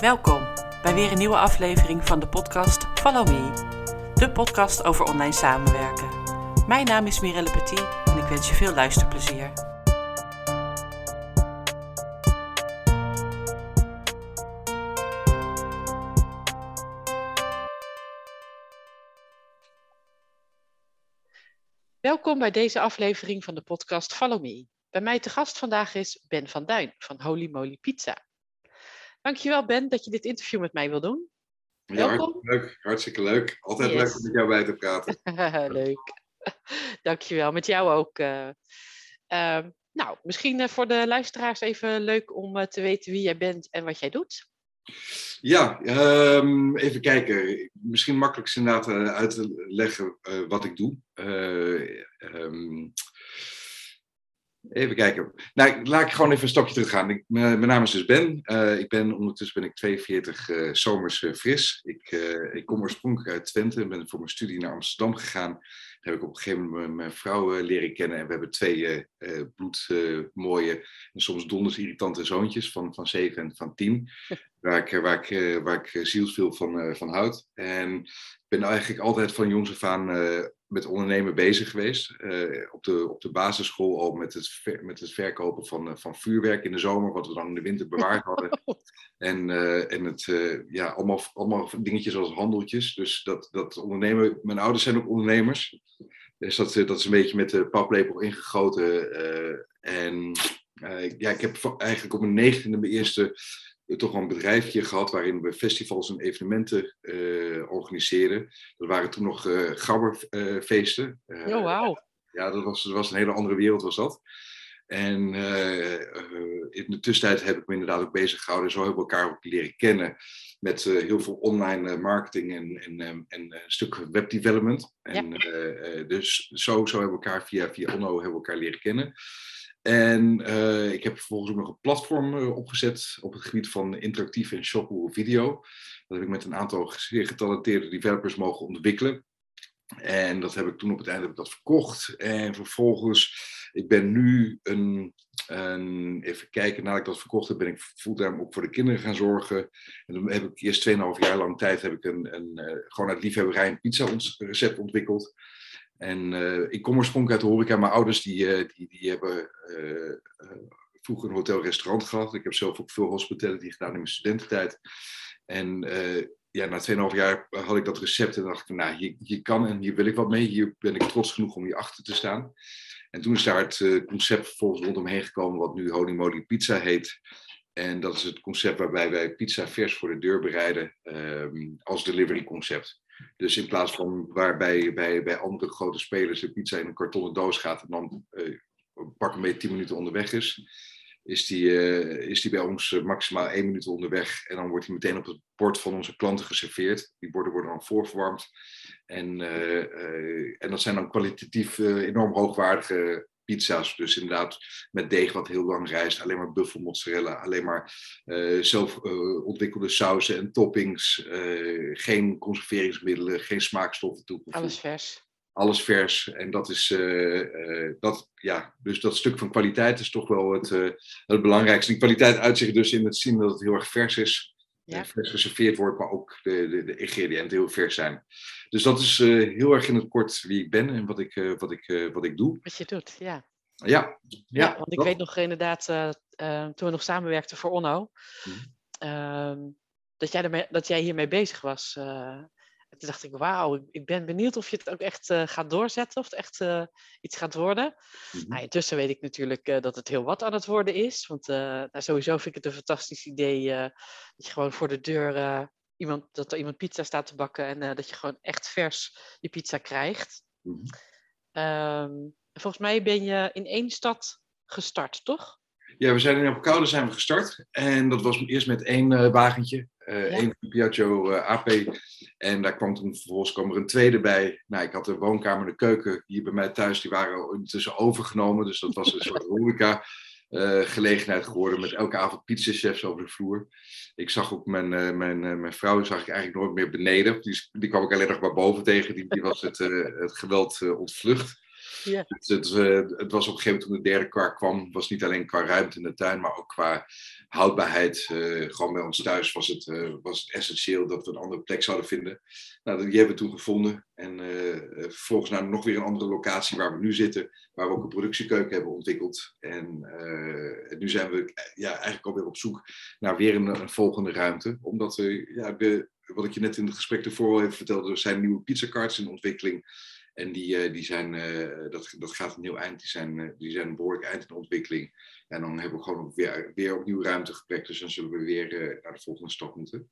Welkom bij weer een nieuwe aflevering van de podcast Follow Me, de podcast over online samenwerken. Mijn naam is Mirelle Petit en ik wens je veel luisterplezier. Welkom bij deze aflevering van de podcast Follow Me. Bij mij te gast vandaag is Ben van Duin van Holy Moly Pizza. Dankjewel Ben dat je dit interview met mij wil doen. Ja, hartstikke leuk. Hartstikke leuk. Altijd Yes. leuk om met jou bij te praten. Leuk. Dankjewel. Met jou ook. eh. Ehm, nou, misschien eh, voor de luisteraars even leuk om eh, te weten wie jij bent en wat jij doet. Ja, ehm, even kijken. Misschien makkelijkst inderdaad uit te leggen wat ik doe. Eh, ehm, even kijken. Nou, laat ik gewoon even een stapje terug gaan. Ik, mijn naam is dus Ben. Eh, ik ben, ondertussen ben ik 42 eh, zomers eh, fris. Ik, ik kom oorspronkelijk uit Twente en ben voor mijn studie naar Amsterdam gegaan. Daar heb ik op een gegeven moment mijn- vrouw leren kennen. En we hebben twee bloedmooie en soms donders irritante zoontjes van, van 7 en van 10. Waar ik, waar ik, eh, waar ik eh, zielsveel van, eh, van houd. En ik ben eigenlijk altijd van jongs af aan met ondernemen bezig geweest. Op, de, op de basisschool al met het, ver- met het verkopen van, van vuurwerk in de zomer, wat we dan in de winter bewaard hadden. En, en het, ja, allemaal, allemaal dingetjes als handeltjes. Dus dat, dat ondernemen, mijn ouders zijn ook ondernemers. Dus dat, dat is een beetje met de paplepel ingegoten. en ja, ik heb eigenlijk op mijn negende mijn eerste toch wel een bedrijfje gehad waarin we festivals en evenementen eh, organiseerden. Dat waren toen nog eh gabberfeesten. Eh, Oh, wauw. ja, dat was, dat was een hele andere wereld was dat. En eh, eh, in de tussentijd heb ik me inderdaad ook bezig gehouden. Zo hebben we elkaar ook leren kennen. Met eh, heel veel online eh, marketing en, en, en eh, een stuk webdevelopment. En eh, eh, dus zo, zo hebben we elkaar via, via Onno hebben we elkaar leren kennen. En eh, ik heb vervolgens ook nog een platform eh, opgezet op het gebied van interactief en shoppable video. Dat heb ik met een aantal zeer getalenteerde developers mogen ontwikkelen. En dat heb ik toen op het einde heb ik dat verkocht. En vervolgens, ik ben nu een, een even kijken, nadat ik dat verkocht heb, ben ik fulltime ook voor de kinderen gaan zorgen. En dan heb ik eerst 2,5 jaar lang tijd heb ik een, een, eh, gewoon uit liefhebberij een pizza recept ontwikkeld. En eh, ik kom oorspronkelijk uit de horeca. Mijn ouders die, eh, die, die hebben eh, vroeger een hotel-restaurant gehad. Ik heb zelf ook veel hospitality gedaan in mijn studententijd. En ja, na 2,5 jaar had ik dat recept en dacht ik, nou, hier, hier kan en hier wil ik wat mee. Hier ben ik trots genoeg om hier achter te staan. En toen is daar het concept vervolgens rondomheen gekomen, wat nu Moly Pizza heet. En dat is het concept waarbij wij pizza vers voor de deur bereiden ehm, als delivery concept. Dus in plaats van waarbij bij, bij andere grote spelers de pizza in een kartonnen doos gaat en dan eh, pak een beetje 10 minuten onderweg is, is die, eh, is die bij ons eh, maximaal 1 minuut onderweg. En dan wordt die meteen op het bord van onze klanten geserveerd. Die borden worden dan voorverwarmd. En, en dat zijn dan kwalitatief enorm hoogwaardige pizza's. Dus inderdaad met deeg wat heel lang rijst. Alleen maar buffelmozzarella. Alleen maar eh, zelf eh, ontwikkelde sauzen en toppings. eh, geen conserveringsmiddelen, geen smaakstoffen toegevoegd Alles vers. alles vers. En dat is, dat, ja, dus dat stuk van kwaliteit is toch wel het, het belangrijkste. Die kwaliteit uitzicht dus in het zien dat het heel erg vers is. Ja. eh, vers geserveerd wordt, maar ook de, de, de ingrediënten heel vers zijn. Dus dat is eh, heel erg in het kort wie ik ben en wat ik, eh, wat ik, wat ik doe. Wat je doet, ja. Ja, Ja, ja, want ik dat- weet nog inderdaad, toen we nog samenwerkten voor Onno, Mhm. ehm, dat, jij ermee, dat jij hiermee bezig was. En toen dacht ik, wauw, ik, ik ben benieuwd of je het ook echt eh, gaat doorzetten, of het echt eh, iets gaat worden. Nou, intussen weet ik natuurlijk eh, dat het heel wat aan het worden is. Want nou, sowieso vind ik het een fantastisch idee dat je gewoon voor de deur iemand, dat er iemand pizza staat te bakken en dat je gewoon echt vers je pizza krijgt. Mhm. Ehm, volgens mij ben je in één stad gestart, toch? Ja, we zijn in Apelkoude zijn we gestart. En dat was eerst met één wagentje. Eh Ja. één Piaggio eh, AP. En daar kwam toen vervolgens kwam er een tweede bij. Nou, ik had de woonkamer en de keuken hier bij mij thuis. Die waren ondertussen overgenomen. Dus dat was een soort horeca eh, gelegenheid geworden. Met elke avond pizzachefs over de vloer. Ik zag ook mijn, eh, mijn, mijn vrouw zag ik eigenlijk nooit meer beneden. Die, die kwam ik alleen nog maar boven tegen. Die, die was het, het geweld ontvlucht. Ja. Dus het, het was op een gegeven moment toen de derde kar kwam, was niet alleen qua ruimte in de tuin, maar ook qua houdbaarheid. eh, gewoon bij ons thuis was het, eh, was het essentieel dat we een andere plek zouden vinden. Nou, die hebben we toen gevonden. En eh, vervolgens naar nog weer een andere locatie waar we nu zitten, waar we ook een productiekeuken hebben ontwikkeld. En, nu zijn we ja, eigenlijk alweer op zoek naar weer een, volgende ruimte. Omdat we, ja, de, wat ik je net in het gesprek ervoor al even vertelde, er zijn nieuwe pizzacards in ontwikkeling. En die, eh, die zijn, eh, dat, dat gaat een heel eind, die zijn, eh, die zijn een behoorlijk eind in de ontwikkeling. En dan hebben we gewoon weer, weer opnieuw ruimtegebrek, dus dan zullen we weer naar de volgende stap moeten.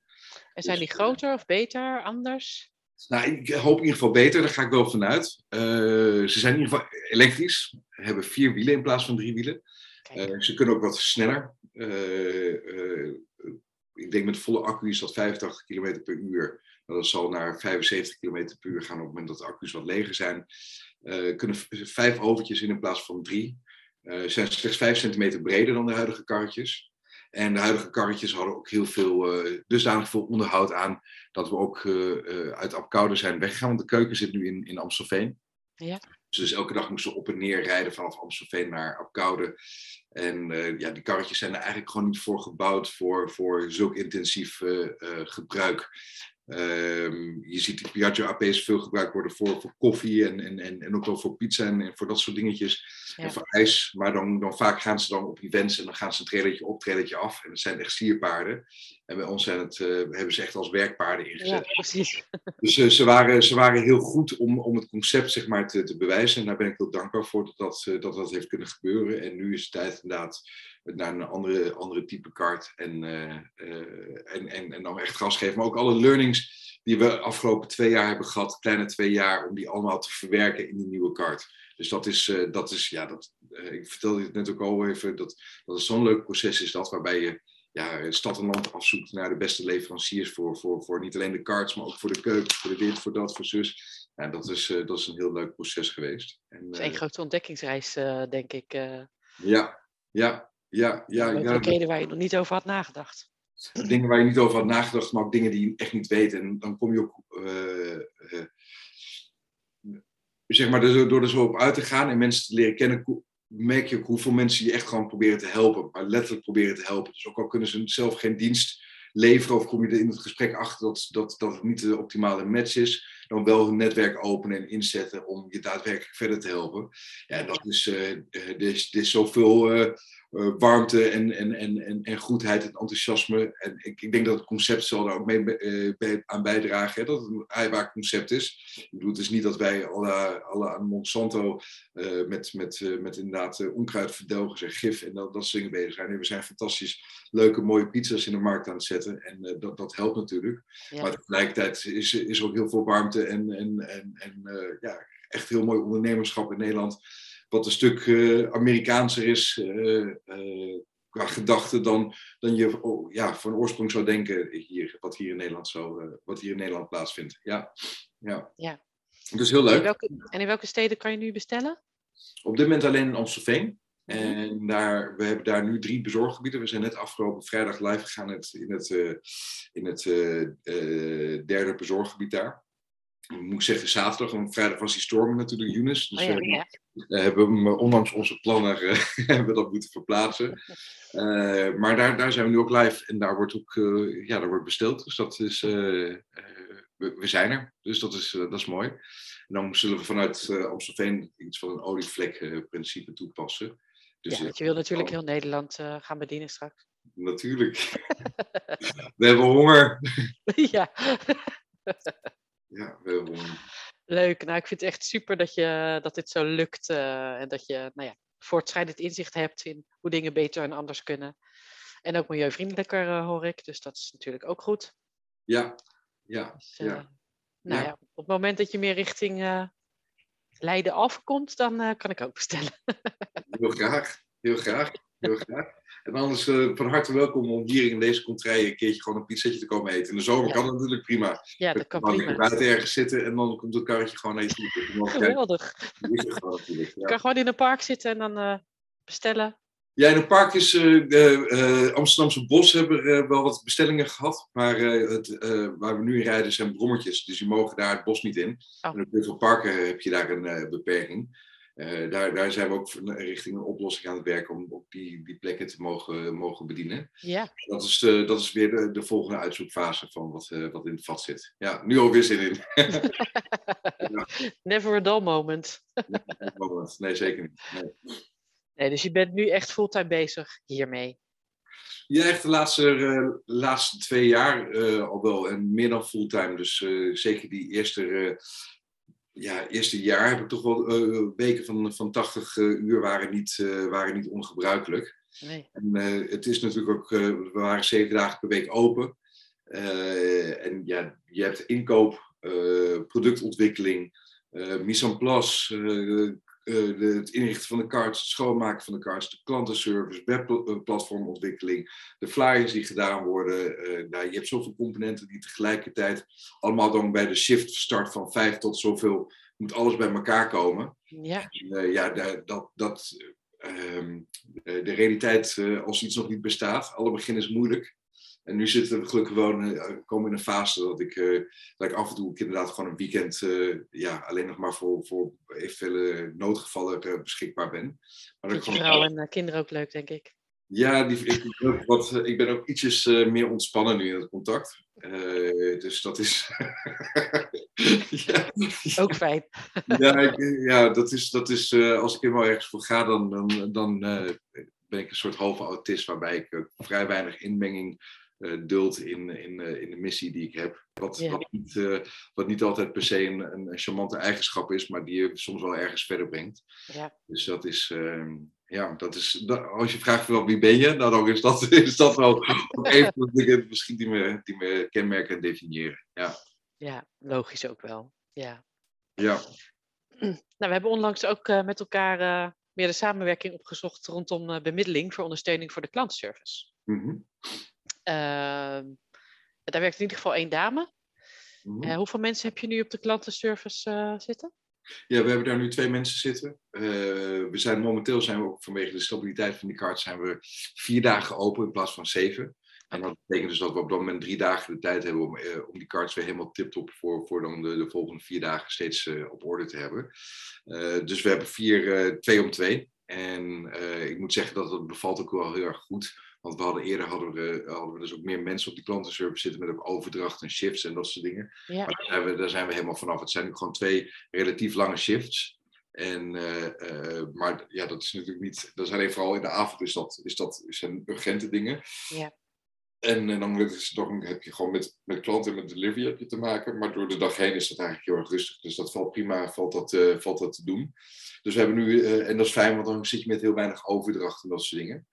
En zijn Dus, die groter of beter, anders? Nou, ik hoop in ieder geval beter, daar ga ik wel vanuit. Eh, ze zijn in ieder geval elektrisch, hebben vier wielen in plaats van drie wielen. Ze kunnen ook wat sneller. Ik denk met volle accu is dat 85 km per uur. Nou, dat zal naar 75 km per uur gaan op het moment dat de accu's wat leger zijn. Eh kunnen vijf overtjes in in plaats van drie. Eh zijn slechts 5 centimeter breder dan de huidige karretjes. En de huidige karretjes hadden ook heel veel, eh, dusdanig veel onderhoud aan dat we ook uit Apkoude zijn weggegaan. Want de keuken zit nu in, in Amstelveen. Ja. Dus elke dag moesten we op en neer rijden vanaf Amstelveen naar Apkoude. En ja, die karretjes zijn er eigenlijk gewoon niet voor gebouwd voor, voor zulk intensief gebruik. Ehm, je ziet die Piaggio AP's veel gebruikt worden voor, voor koffie en, en, en, en ook wel voor pizza en, en voor dat soort dingetjes. Ja. En voor ijs. Maar dan, dan vaak gaan ze dan op events en dan gaan ze een trailertje op, trailertje af. En het zijn echt sierpaarden. En bij ons zijn het, eh, hebben ze echt als werkpaarden ingezet. ja, precies. Dus eh, ze, waren, ze waren heel goed om, om het concept zeg maar, te, te bewijzen. En daar ben ik heel dankbaar voor dat dat, eh, dat dat heeft kunnen gebeuren. En nu is het tijd inderdaad naar een andere, andere type kaart. En, eh, eh, en, en, en dan echt gas geven. Maar ook alle learnings die we afgelopen twee jaar hebben gehad, kleine twee jaar, om die allemaal te verwerken in die nieuwe kaart. Dus dat is, eh, dat is ja, dat, ik vertelde het net ook al even, dat, dat het zo'n leuk proces is dat, waarbij je ja, stad en land afzoekt naar de beste leveranciers voor, voor, voor niet alleen de cards, maar ook voor de keuken, voor de dit, voor dat, voor zus. Ja, dat, is, dat is een heel leuk proces geweest. En, is eh, grote ontdekkingsreis, denk ik. eh ja, ja, ja, mogelijkheden waar je nog niet over had nagedacht. dingen waar je niet over had nagedacht, maar ook dingen die je echt niet weet. En dan kom je ook, eh, eh, zeg maar, door er zo op uit te gaan en mensen te leren kennen, merk je ook hoeveel mensen je echt gewoon proberen te helpen. Maar letterlijk proberen te helpen. Dus ook al kunnen ze zelf geen dienst leveren of kom je er in het gesprek achter dat, dat, dat het niet de optimale match is, dan wel hun netwerk openen en inzetten om je daadwerkelijk verder te helpen. Ja, en dat is, eh, er is, er is zoveel eh, warmte en, en, en, en, en goedheid en enthousiasme. En ik, ik denk dat het concept zal daar ook mee eh, bij- aan bijdragen, hè, dat het een eiwaar concept is. Ik bedoel, het is niet dat wij alle, alle aan Monsanto eh, met, met, met inderdaad onkruidverdelgers en gif en dat, dat soort dingen bezig zijn. Nee, we zijn fantastisch leuke, mooie pizza's in de markt aan het zetten. En dat, dat helpt natuurlijk. Ja. Maar tegelijkertijd is, is er ook heel veel warmte en, en, en, en ja, echt heel mooi ondernemerschap in Nederland. Wat een stuk eh, Amerikaanser is eh, eh, qua gedachte dan, dan je oh, ja, van oorsprong zou denken hier, wat hier in Nederland, zo, eh, wat hier in Nederland plaatsvindt. Ja, ja. Ja. Dus heel En in, leuk. welke, en in welke steden kan je nu bestellen? Op dit moment alleen in Amstelveen. Mhm. En daar, we hebben daar nu drie bezorggebieden. We zijn net afgelopen vrijdag live gegaan in het, in het, in het derde bezorggebied daar. Moet ik zeggen, zaterdag, want vrijdag was die storm natuurlijk, Younes. Dus Oh ja, we ja. eh, hebben we hem, eh, ondanks onze plannen, eh, hebben we dat moeten verplaatsen. Maar daar, daar zijn we nu ook live en daar wordt ook ja, daar wordt besteld. Dus dat is, we, we zijn er. Dus dat is, dat is mooi. En dan zullen we vanuit Amstelveen iets van een olievlek-principe toepassen. Dus ja, want je wil natuurlijk oh, heel Nederland gaan bedienen straks. Natuurlijk. we hebben honger. ja, Leuk. Nou, ik vind het echt super dat, je, dat dit zo lukt. eh, en dat je nou ja, voortschrijdend inzicht hebt in hoe dingen beter en anders kunnen. En ook milieuvriendelijker, eh, hoor ik. Dus dat is natuurlijk ook goed. Ja, ja, Dus, eh, ja. nou Ja. ja, op het moment dat je meer richting Leiden afkomt, dan kan ik ook bestellen. Heel graag. Heel graag. Heel graag. En anders eh, van harte welkom om hier in deze contrij een keertje gewoon een pizzetje te komen eten. In de zomer Ja. kan dat natuurlijk prima. Ja, dat kan Dan prima. buiten ergens zitten en dan komt het karretje gewoon je dan kijk- Geweldig. Je ja. kan gewoon in een park zitten en dan eh, bestellen. Ja, in het park is eh, de eh, Amsterdamse Bos hebben eh, wel wat bestellingen gehad. Maar eh, het, eh, waar we nu in rijden zijn brommertjes. Dus die mogen daar het bos niet in. Oh. En op heel veel parken heb je daar een eh, beperking. Uh, daar, daar zijn we ook richting een oplossing aan het werken om ook die, die plekken te mogen, mogen bedienen. Ja. Dat is, de, dat is weer de, de volgende uitzoekfase van wat, uh, wat in het vat zit. Ja, nu alweer zin in. ja. Never a dull moment. nee, zeker niet. Nee. nee. dus je bent nu echt fulltime bezig hiermee. Ja, echt de laatste, laatste twee jaar al wel. En meer dan fulltime. Dus zeker die eerste ja, eerste jaar heb ik toch wel uh, weken van, van 80 uh, uur waren niet, uh, waren niet ongebruikelijk. Nee. En het is natuurlijk ook, we waren zeven dagen per week open. en ja, je hebt inkoop, productontwikkeling, mise en place, het inrichten van de cards, het schoonmaken van de cards, de klantenservice, webplatformontwikkeling, de flyers die gedaan worden. nou, je hebt zoveel componenten die tegelijkertijd allemaal dan bij de shift start van vijf tot zoveel moet alles bij elkaar komen. Ja, uh, ja dat, dat, uh, de realiteit uh, als iets nog niet bestaat, alle begin is moeilijk. En nu zitten we gelukkig gewoon, komen in een fase dat ik, dat ik af en toe inderdaad gewoon een weekend ja, alleen nog maar voor, voor eventuele noodgevallen beschikbaar ben. Maar dat vrouw en kinderen ook leuk, denk ik. Ja, die, ik, wat, ik ben ook ietsjes meer ontspannen nu in het contact. Dus dat is. ja. Ook fijn. ja, ik, ja, dat is. Dat is als ik helemaal ergens voor ga, dan, dan, dan ben ik een soort halve autist, waarbij ik vrij weinig inmenging duld in, in, in de missie die ik heb. Wat, Ja. wat, niet, wat niet altijd per se een, een charmante eigenschap is, maar die je soms wel ergens verder brengt. Ja. Dus dat is. ehm, ja, dat is, als je vraagt wel wie ben je, nou dan is dat, is dat wel ook even de dingen misschien die me, die me kenmerken en definiëren. Ja, ja, logisch ook wel. Ja. ja. Nou, we hebben onlangs ook eh, met elkaar eh, meer de samenwerking opgezocht rondom eh, bemiddeling voor ondersteuning voor de klantenservice. Mhm. Daar werkt in ieder geval één dame. Mhm. Eh, hoeveel mensen heb je nu op de klantenservice eh, zitten? Ja, we hebben daar nu twee mensen zitten. Eh, we zijn momenteel zijn we ook vanwege de stabiliteit van die kaart zijn we vier dagen open in plaats van zeven. En dat betekent dus dat we op dat moment drie dagen de tijd hebben om, om die cards weer helemaal tip-top voor, voor dan de, de volgende vier dagen steeds op orde te hebben. Dus we hebben vier, twee om twee. En ik moet zeggen dat het bevalt ook wel heel erg goed. Want we hadden eerder hadden we, hadden we dus ook meer mensen op die klantenservice zitten met ook overdracht en shifts en dat soort dingen. Ja, Maar daar zijn, we, daar zijn we helemaal vanaf. Het zijn nu gewoon twee relatief lange shifts. En, eh, eh, maar ja, dat is natuurlijk niet. Dat is alleen vooral in de avond is dat, is dat zijn urgente dingen. ja, En, eh, dan is het toch, heb je gewoon met, met klanten en met delivery heb je te maken. Maar door de dag heen is dat eigenlijk heel erg rustig. Dus dat valt prima, valt dat, valt dat te doen. Dus we hebben nu, en dat is fijn, want dan zit je met heel weinig overdracht en dat soort dingen.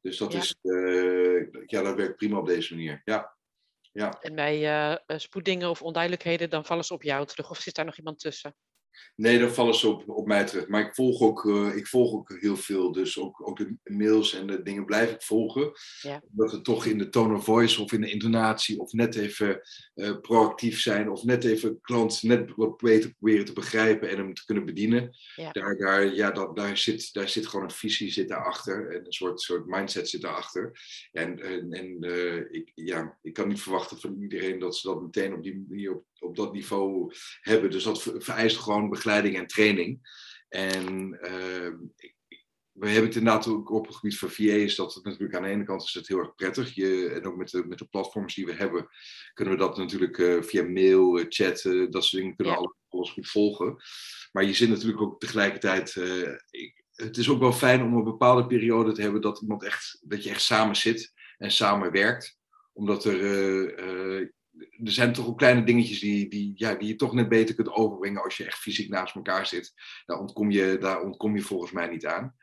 Dus dat Ja. is, eh, ja, dat werkt prima op deze manier. Ja, ja. en bij eh, eh, spoeddingen of onduidelijkheden, dan vallen ze op jou terug. Of zit daar nog iemand tussen? Nee, dan vallen ze op, op mij terug. Maar ik volg, ook, eh, ik volg ook heel veel. Dus ook, ook de mails en de dingen blijf ik volgen. Ja. Dat het toch in de tone of voice of in de intonatie of net even eh, proactief zijn. Of net even klant net wat beter proberen te begrijpen en hem te kunnen bedienen. Ja. Daar, daar, ja, dat, daar, zit, daar zit gewoon een visie zit daarachter. En een soort, soort mindset zit daarachter. En, en, en eh, ik, ja, ik kan niet verwachten van iedereen dat ze dat meteen op, die, manier- op, op dat niveau hebben. Dus dat ver- vereist gewoon begeleiding en training. En eh, ik- we hebben het inderdaad ook op het gebied van VA is dat het natuurlijk aan de ene kant is het heel erg prettig. Je, en ook met de, met de platforms die we hebben, kunnen we dat natuurlijk eh, via mail, eh, chat, eh, dat soort dingen kunnen we Ja. alles, alles goed volgen. Maar je zit natuurlijk ook tegelijkertijd. ik, het is ook wel fijn om een bepaalde periode te hebben dat iemand echt, dat je echt samen zit en samen werkt. Omdat er, er zijn toch ook kleine dingetjes die, die, ja, die je toch net beter kunt overbrengen als je echt fysiek naast elkaar zit. Daar ontkom je, daar ontkom je volgens mij niet aan.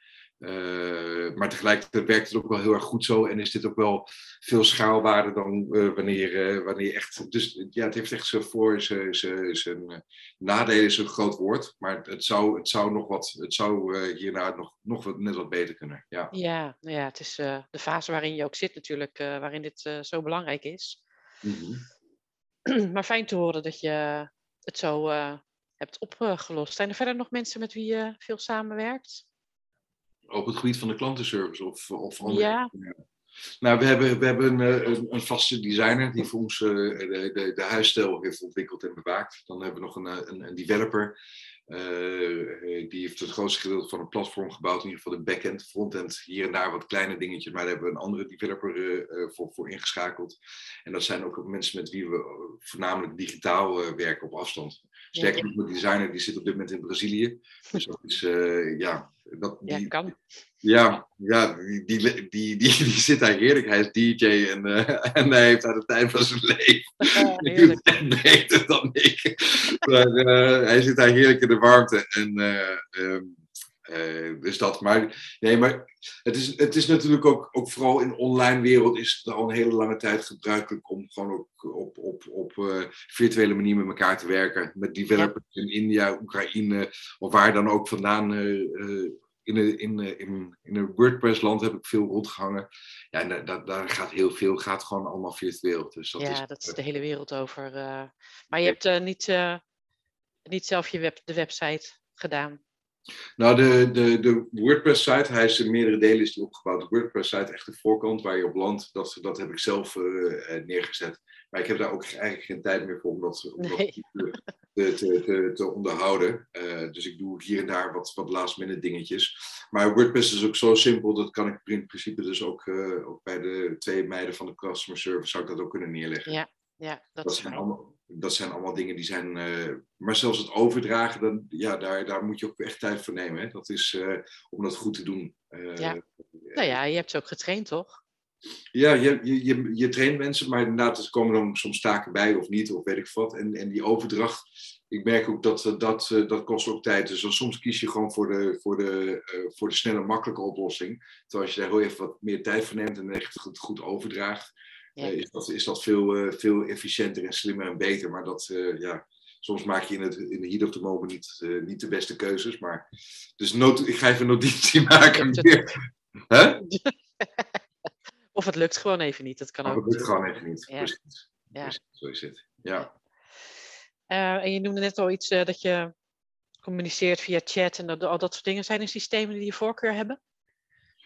Eh, maar tegelijkertijd werkt het ook wel heel erg goed zo en is dit ook wel veel schaalbaarder dan eh, wanneer, eh, wanneer je echt. Dus ja, het heeft echt zijn voor, zijn, nadelen is een groot woord, maar het zou, het zou nog wat, het zou hierna nog, nog wat, net wat beter kunnen. Ja. Ja, nou ja, het is de fase waarin je ook zit natuurlijk, waarin dit zo belangrijk is. Mhm. maar fijn te horen dat je het zo eh, hebt opgelost. Zijn er verder nog mensen met wie je veel samenwerkt? Op het gebied van de klantenservice of, of andere Ja. Nou, we hebben, we hebben een, een, een vaste designer die voor ons eh, de, de, de huisstijl heeft ontwikkeld en bewaakt. Dan hebben we nog een, eh, een, een developer die heeft het grootste gedeelte van het platform gebouwd, in ieder geval de backend, frontend, hier en daar wat kleine dingetjes, maar daar hebben we een andere developer voor, voor ingeschakeld. En dat zijn ook mensen met wie we voornamelijk digitaal werken op afstand. Sterker nog, de designer die zit op dit moment in Brazilië. Dus dat is, ja, dat, die, ja, kan. Ja, ja die, die, die, die, zit daar heerlijk. Hij is DJ en, uh, en hij heeft daar de tijd van zijn leven. Oh, hij beter dan ik. maar uh, hij zit daar heerlijk in de warmte. En, uh, dus dat. Maar, nee, maar het is, het is natuurlijk ook, ook vooral in de online wereld is het al een hele lange tijd gebruikelijk om gewoon ook op, op, op virtuele manier met elkaar te werken. Met developers in India, Oekraïne of waar dan ook vandaan in, een, in, in, in een WordPress-land heb ik veel rondgehangen. Ja, en daar, daar gaat heel veel, gaat gewoon allemaal virtueel. Dus dat ja, is, dat is de hele wereld over. Maar je hebt niet, niet zelf je web, de website gedaan? Nou, de, de, de WordPress-site, hij is in meerdere delen is die opgebouwd. De WordPress-site, echt de voorkant waar je op landt, dat, dat heb ik zelf neergezet. Maar ik heb daar ook eigenlijk geen tijd meer voor om dat, om nee. te, te, te, onderhouden. Uh, dus ik doe hier en daar wat, wat last minute dingetjes. Maar WordPress is ook zo simpel, dat kan ik in principe dus ook, uh, ook bij de twee meiden van de customer service zou ik dat ook kunnen neerleggen. Ja, ja dat, dat zijn allemaal, dat zijn allemaal dingen die zijn. Uh, maar zelfs het overdragen, dan, ja, daar, daar moet je ook echt tijd voor nemen. Hè? Dat is om dat goed te doen. ja. nou ja, je hebt ze ook getraind, toch? Ja, je, je, je, je traint mensen, maar inderdaad, er komen dan soms taken bij of niet, of weet ik wat. En, en die overdracht, ik merk ook dat dat, eh, dat kost ook tijd. Dus soms kies je gewoon voor de, voor de, uh, voor de snelle, makkelijke oplossing. Terwijl als je daar heel even wat meer tijd voor neemt en echt het goed overdraagt, ja. uh, is dat, is dat veel, veel efficiënter en slimmer en beter. Maar dat, ja, soms maak je in, het, in de heat of the moment niet, niet de beste keuzes. Maar, dus ik ga even notitie maken. Huh? Of het lukt gewoon even niet. Dat kan of het lukt gewoon even niet. Ja. Precies. Ja. Zo is het. Ja. Uh, en je noemde net al iets uh, dat je communiceert via chat en dat, al dat soort dingen. Zijn er systemen die je voorkeur hebben?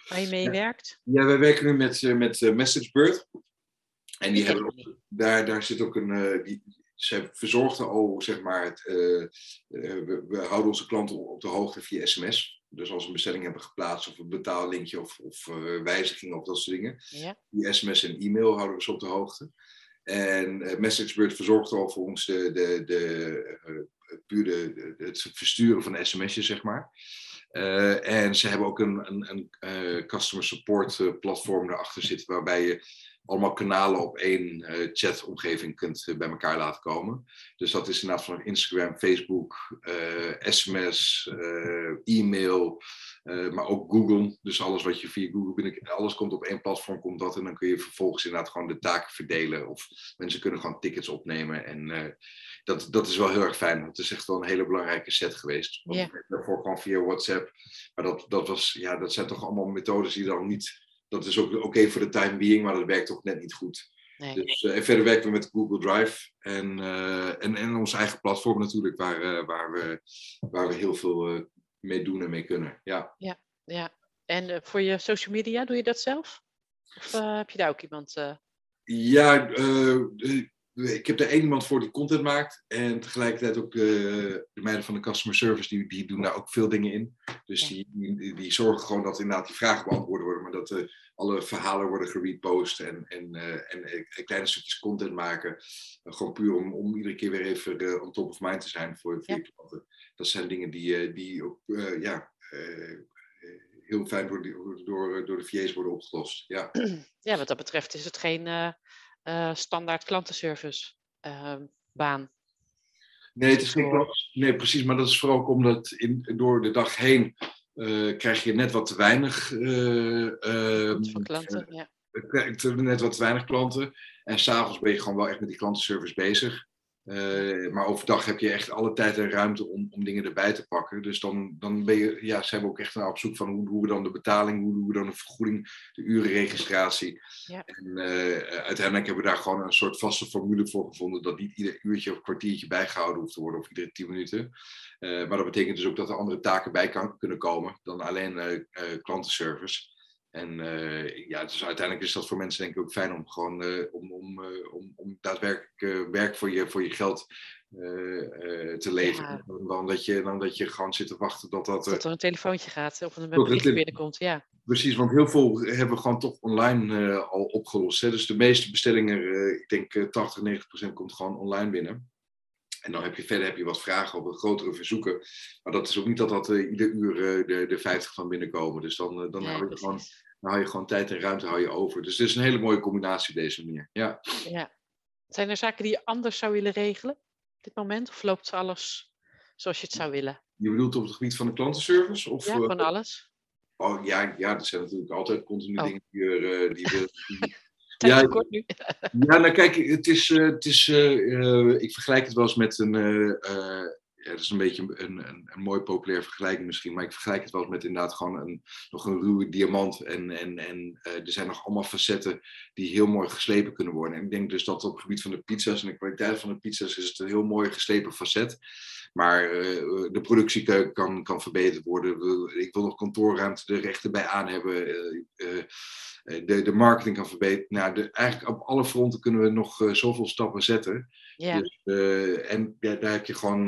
Waar je mee ja. werkt? Ja, wij werken nu met, uh, met MessageBird. En die hebben ook, daar, daar zit ook een. die, ze verzorgden al, zeg maar, het, we, we, houden onze klanten op de hoogte via sms. Dus als we een bestelling hebben geplaatst of een betaallinkje of, of uh, wijzigingen of dat soort dingen. Ja. Die sms en e-mail houden we ze op de hoogte. En uh, MessageBird verzorgt al voor ons de, de, de, uh, puur de, het versturen van sms'jes, zeg maar. en ze hebben ook een, een, een customer support platform erachter zitten, waarbij je allemaal kanalen op één uh, chatomgeving kunt uh, bij elkaar laten komen. Dus dat is inderdaad van Instagram, Facebook, sms, e-mail, maar ook Google. Dus alles wat je via Google binnen, alles komt op één platform, komt dat. En dan kun je vervolgens inderdaad gewoon de taken verdelen. Of mensen kunnen gewoon tickets opnemen. En dat, dat is wel heel erg fijn. Dat is echt wel een hele belangrijke set geweest. Want yeah. Daarvoor gewoon via WhatsApp. Maar dat, dat, was, ja, dat zijn toch allemaal methodes die dan niet dat is ook oké voor de time being, maar dat werkt ook net niet goed. Nee. Dus, uh, en verder werken we met Google Drive en, uh, en, en ons eigen platform natuurlijk, waar, uh, waar, we, waar we heel veel mee doen en mee kunnen. Ja, ja, ja. En voor je social media, doe je dat zelf? Of heb je daar ook iemand? Ja, ik heb er één iemand voor die content maakt. En tegelijkertijd ook de, de meiden van de customer service, die, die doen daar ook veel dingen in. Dus die, die, die, zorgen gewoon dat inderdaad die vragen beantwoord worden, maar dat uh, alle verhalen worden gerepost en, en, uh, en kleine stukjes content maken. gewoon puur om, om iedere keer weer even on top of mind te zijn voor, voor ja. je klanten. Dat zijn dingen die, die ook ja, heel fijn door, door, door de VA's worden opgelost. Ja. ja, wat dat betreft is het geen standaard klantenservice uh, baan. Nee, het is geen nee, precies, maar dat is vooral ook omdat in, door de dag heen uh, krijg je net wat te weinig Van klanten, ja. Net wat te weinig klanten. En s'avonds ben je gewoon wel echt met die klantenservice bezig. Uh, maar overdag heb je echt alle tijd en ruimte om, om dingen erbij te pakken. Dus dan, dan ben je, ja, zijn we ook echt naar op zoek van hoe doen we dan de betaling, hoe doen we dan de vergoeding, de urenregistratie. Ja. En uh, uiteindelijk hebben we daar gewoon een soort vaste formule voor gevonden dat niet ieder uurtje of kwartiertje bijgehouden hoeft te worden of iedere tien minuten. Uh, maar dat betekent dus ook dat er andere taken bij kan, kunnen komen dan alleen klantenservice. En uh, ja, dus uiteindelijk is dat voor mensen denk ik ook fijn om gewoon uh, om, om, uh, om, om daadwerkelijk werk voor je, voor je geld te leveren. Ja. Dan, dat je, dan dat je gewoon zit te wachten dat dat... dat er een telefoontje gaat of een bericht binnenkomt, ja. Precies, want heel veel hebben we gewoon toch online al opgelost. Hè? Dus de meeste bestellingen, ik denk 80, 90 procent komt gewoon online binnen. En dan heb je verder heb je wat vragen over grotere verzoeken. Maar dat is ook niet dat dat uh, ieder uur uh, de, de 50 van binnenkomen. Dus dan, uh, dan, hou je gewoon, dan hou je gewoon tijd en ruimte hou je over. Dus het is een hele mooie combinatie op deze manier. Ja. ja. Zijn er zaken die je anders zou willen regelen op dit moment? Of loopt alles zoals je het zou willen? Je bedoelt op het gebied van de klantenservice? Of, ja, van alles. Oh ja, ja, er zijn natuurlijk altijd continu oh. dingen die, die, die, ja, kort nu. ja, nou kijk, het is, uh, het is uh, ik vergelijk het wel eens met een, uh, dat is een beetje een, een, een mooi populair vergelijking misschien, maar ik vergelijk het wel met inderdaad gewoon een, nog een ruwe diamant. En, en, en er zijn nog allemaal facetten die heel mooi geslepen kunnen worden. En ik denk dus dat op het gebied van de pizza's en de kwaliteit van de pizza's is het een heel mooi geslepen facet. Maar de productie kan, kan verbeterd worden. Ik wil nog kantoorruimte er rechten bij aan hebben. Eh, de, de marketing kan verbeteren. Nou, de, eigenlijk op alle fronten kunnen we nog zoveel stappen zetten. Ja. Dus, en ja, daar heb je gewoon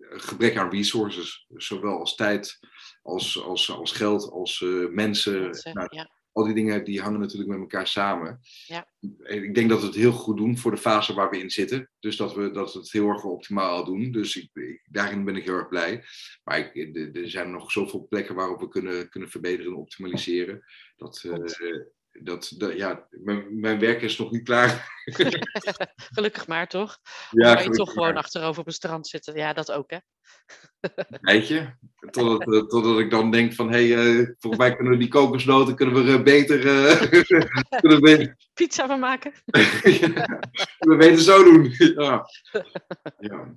gebrek aan resources, zowel als tijd, als, als, als geld, als mensen. mensen nou, ja al die dingen die hangen natuurlijk met elkaar samen. Ja. Ik denk dat we het heel goed doen voor de fase waar we in zitten. Dus dat we, dat we het heel erg optimaal doen. Dus ik, ik, daarin ben ik heel erg blij. Maar ik, er zijn nog zoveel plekken waarop we kunnen, kunnen verbeteren en optimaliseren. Dat, uh, dat, dat, ja, mijn, mijn, werk is nog niet klaar. Gelukkig maar, toch? Ja, of je toch gewoon achterover op een strand zitten. Ja, dat ook, hè? Weet je? Totdat, uh, totdat ik dan denk van, hé, hey, uh, volgens mij kunnen we die kokosnoten kunnen we, uh, beter, kunnen we Pizza van maken? we beter zo doen. ja. ja.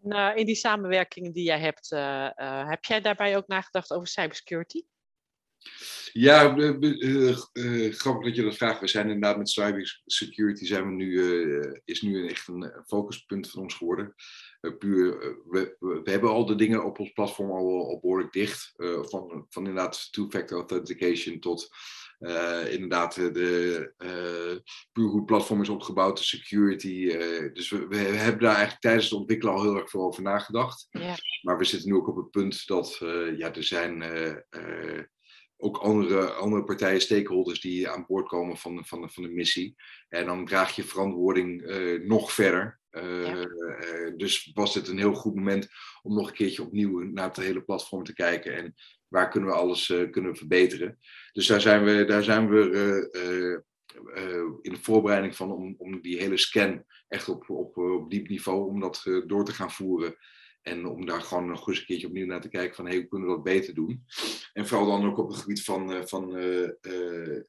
Nou, in die samenwerkingen die jij hebt, heb jij daarbij ook nagedacht over cybersecurity? Ja, uh, grappig dat je dat vraagt. We zijn inderdaad met cybersecurity zijn we nu, is nu echt een focuspunt van ons geworden. puur, we, we, hebben al de dingen op ons platform al, al behoorlijk dicht. van, van inderdaad two-factor authentication tot inderdaad de puur hoe het platform is opgebouwd, de security. dus we, we, hebben daar eigenlijk tijdens het ontwikkelen al heel erg veel over nagedacht. Ja. Maar we zitten nu ook op het punt dat ja, er zijn ook andere, andere partijen, stakeholders die aan boord komen van, de, van, de, van de missie. En dan draag je verantwoording uh, nog verder. Uh, uh, dus was dit een heel goed moment om nog een keertje opnieuw naar het hele platform te kijken. En waar kunnen we alles kunnen verbeteren. Dus daar zijn we, daar zijn we in de voorbereiding van om, om die hele scan echt op, op, op diep niveau, om dat door te gaan voeren. En om daar gewoon nog eens een keertje opnieuw naar te kijken van hey, hoe kunnen we dat beter doen. En vooral dan ook op het gebied van, uh, van uh, uh,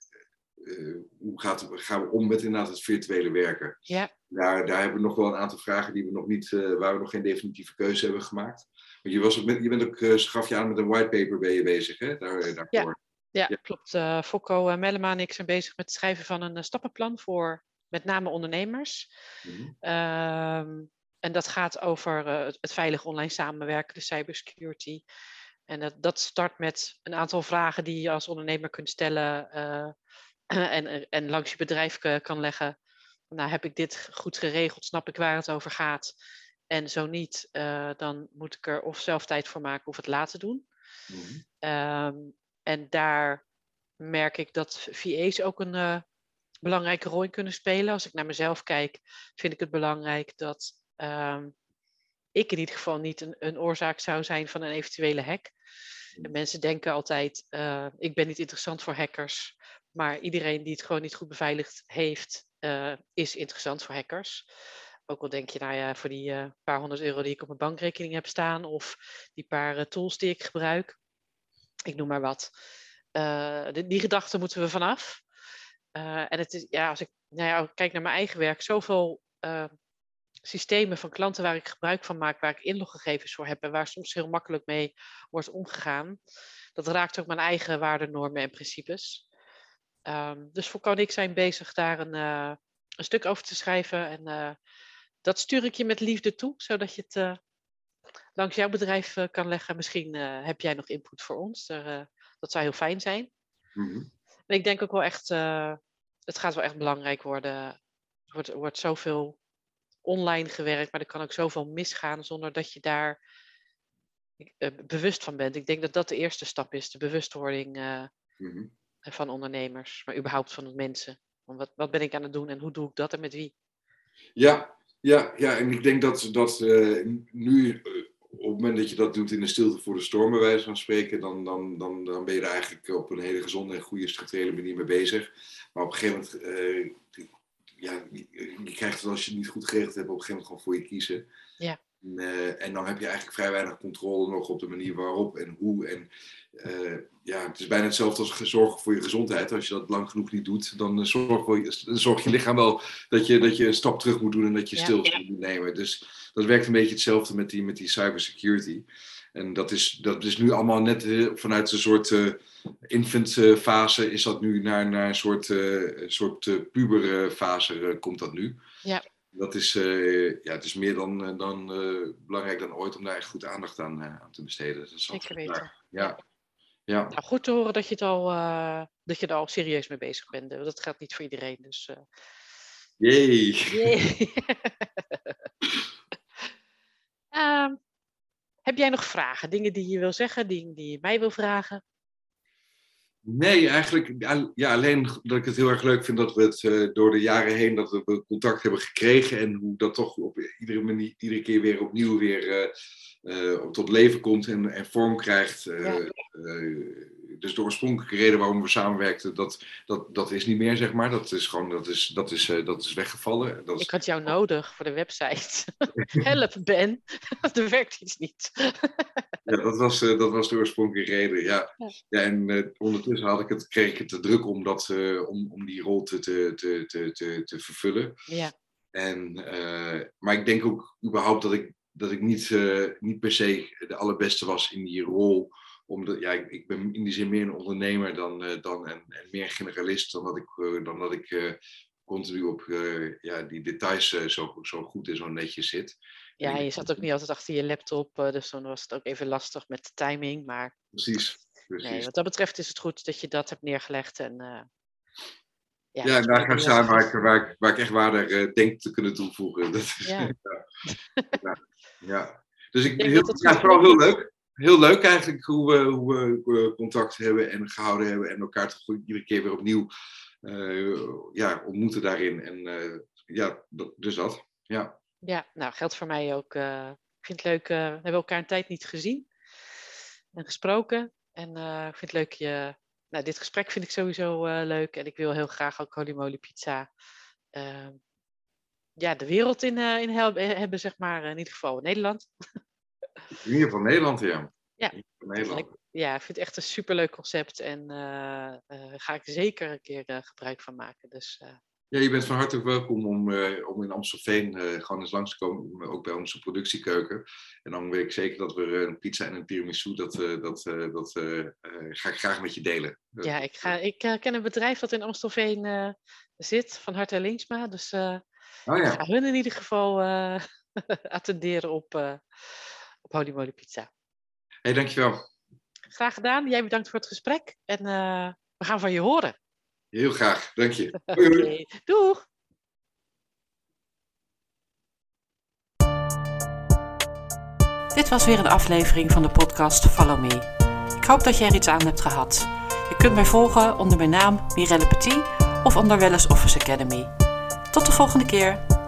hoe gaat gaan we om met inderdaad het virtuele werken. Ja. Daar, daar hebben we nog wel een aantal vragen die we nog niet, waar we nog geen definitieve keuze hebben gemaakt. Want je, was ook met, je bent ook, gaf je aan met een whitepaper ben je bezig hè? Daar, daarvoor. Ja. Ja, ja. klopt. Uh, Fokko, Mellema en ik zijn bezig met het schrijven van een stappenplan voor met name ondernemers. Mm -hmm. En dat gaat over uh, het veilig online samenwerken, de cybersecurity. En dat, dat start met een aantal vragen die je als ondernemer kunt stellen uh, en, en langs je bedrijf kan leggen. Nou, heb ik dit goed geregeld? Snap ik waar het over gaat? En zo niet, uh, dan moet ik er of zelf tijd voor maken of het laten doen. Mm-hmm. Um, en daar merk ik dat VA's ook een belangrijke rol in kunnen spelen. Als ik naar mezelf kijk, vind ik het belangrijk dat um, ik in ieder geval niet een, een, oorzaak zou zijn van een eventuele hack. En mm. mensen denken altijd, uh, ik ben niet interessant voor hackers, maar iedereen die het gewoon niet goed beveiligd heeft, uh, is interessant voor hackers. Ook al denk je, nou ja, voor die uh, paar honderd euro die ik op mijn bankrekening heb staan, of die paar tools die ik gebruik, ik noem maar wat. Die, die gedachten moeten we vanaf. en het is, ja, als ik nou ja, kijk naar mijn eigen werk, zoveel systemen van klanten waar ik gebruik van maak, waar ik inloggegevens voor heb en waar soms heel makkelijk mee wordt omgegaan. Dat raakt ook mijn eigen waardenormen en principes. Um, dus voor kan ik zijn bezig daar een, uh, een stuk over te schrijven. En uh, dat stuur ik je met liefde toe, zodat je het uh, langs jouw bedrijf kan leggen. Misschien heb jij nog input voor ons. Daar Dat zou heel fijn zijn. Mhm. Maar ik denk ook wel echt, het gaat wel echt belangrijk worden. Er wordt, er wordt zoveel online gewerkt, maar er kan ook zoveel misgaan zonder dat je daar uh, bewust van bent. Ik denk dat dat de eerste stap is, de bewustwording uh, mm-hmm. van ondernemers, maar überhaupt van de mensen. Wat, wat ben ik aan het doen en hoe doe ik dat en met wie? Ja, ja, ja, en ik denk dat, dat uh, nu, op het moment dat je dat doet in de stilte voor de storm, bij wijze van spreken, dan, dan, dan, dan ben je er eigenlijk op een hele gezonde en goede structurele manier mee bezig. Maar op een gegeven moment, ja, je krijgt het als je het niet goed geregeld hebt, op een gegeven moment gewoon voor je kiezen. Ja. Uh, en dan heb je eigenlijk vrij weinig controle nog op de manier waarop en hoe. En uh, ja, het is bijna hetzelfde als zorgen voor je gezondheid. Als je dat lang genoeg niet doet, dan zorgt zorg je lichaam wel dat je, dat je een stap terug moet doen en dat je ja, stil ja. moet nemen. Dus dat werkt een beetje hetzelfde met die, met die cybersecurity. En dat is, dat is nu allemaal net uh, vanuit een soort uh, infant fase, is dat nu naar, naar een soort, soort puberfase komt dat nu. Ja dat is, uh, ja, het is meer dan, dan uh, belangrijk dan ooit om daar echt goed aandacht aan, uh, aan te besteden. Dat Zeker weten. Ja. ja. Nou, goed te horen dat je, het al, dat je er al serieus mee bezig bent. Dat gaat niet voor iedereen. Dus, Jee. Um, heb jij nog vragen? Dingen die je wil zeggen? Dingen die je mij wil vragen? Nee, eigenlijk ja, alleen dat ik het heel erg leuk vind dat we het uh, door de jaren heen dat we contact hebben gekregen en hoe dat toch op iedere, manier, iedere keer weer opnieuw weer uh, uh, tot leven komt en, en vorm krijgt. Ja. Dus de oorspronkelijke reden waarom we samenwerkten, dat, dat, dat is niet meer, zeg maar. Dat is gewoon, dat is, dat is, dat is weggevallen. Dat is... Ik had jou nodig voor de website. Help, Ben. er werkt iets niet. ja, dat was, dat was de oorspronkelijke reden, ja. ja. ja en ondertussen had ik het, kreeg ik het te druk om, dat, om, om die rol te, te, te, te, te vervullen. Ja. En, maar ik denk ook überhaupt dat ik, dat ik niet, niet per se de allerbeste was in die rol omdat ja, ik, ik, ben in die zin meer een ondernemer dan, uh, dan en, en, meer generalist dan dat ik, uh, dan dat ik uh, continu op ja, die details zo, zo goed en zo netjes zit. Ja, je zat ook niet altijd achter je laptop, dus dan was het ook even lastig met de timing. Maar precies, precies. Nee, wat dat betreft is het goed dat je dat hebt neergelegd. En, ja, ja daar ga ik staan waar ik, waar, ik, waar ik echt waarde denk te kunnen toevoegen. Dat is, ja. ja. ja. Dus ik, heel, ja, vooral heel leuk heel leuk eigenlijk hoe we, hoe we contact hebben en gehouden hebben en elkaar toch iedere keer weer opnieuw uh, ja, ontmoeten daarin. En uh, ja, dus dat. Ja. ja, nou geldt voor mij ook. Uh, ik vind het leuk, we hebben elkaar een tijd niet gezien en gesproken. En ik vind het leuk je. Nou, dit gesprek vind ik sowieso leuk en ik wil heel graag ook Holy Pizza ja, de wereld in, in hebben, zeg maar. In ieder geval Nederland. Ieder geval Nederland, ja. Ja, Nederland. ja, ik vind het echt een superleuk concept en uh, uh, ga ik zeker een keer uh, gebruik van maken. Dus, ja, je bent van harte welkom om, om in Amstelveen gewoon eens langs te komen, ook bij onze productiekeuken. En dan weet ik zeker dat we een pizza en een tiramisu, dat, dat, dat ga ik graag met je delen. Ja, ik, ga, ik ken een bedrijf dat in Amstelveen zit, van Harte Linksma. Dus oh, ja. ik ga hun in ieder geval attenderen op, op Holy Moly Pizza hey, dankjewel. Graag gedaan. Jij bedankt voor het gesprek. En uh, we gaan van je horen. Heel graag. Dank je. okay. Doeg. Dit was weer een aflevering van de podcast Follow Me. Ik hoop dat jij er iets aan hebt gehad. Je kunt mij volgen onder mijn naam Mirelle Petit of onder Wellness Office Academy. Tot de volgende keer.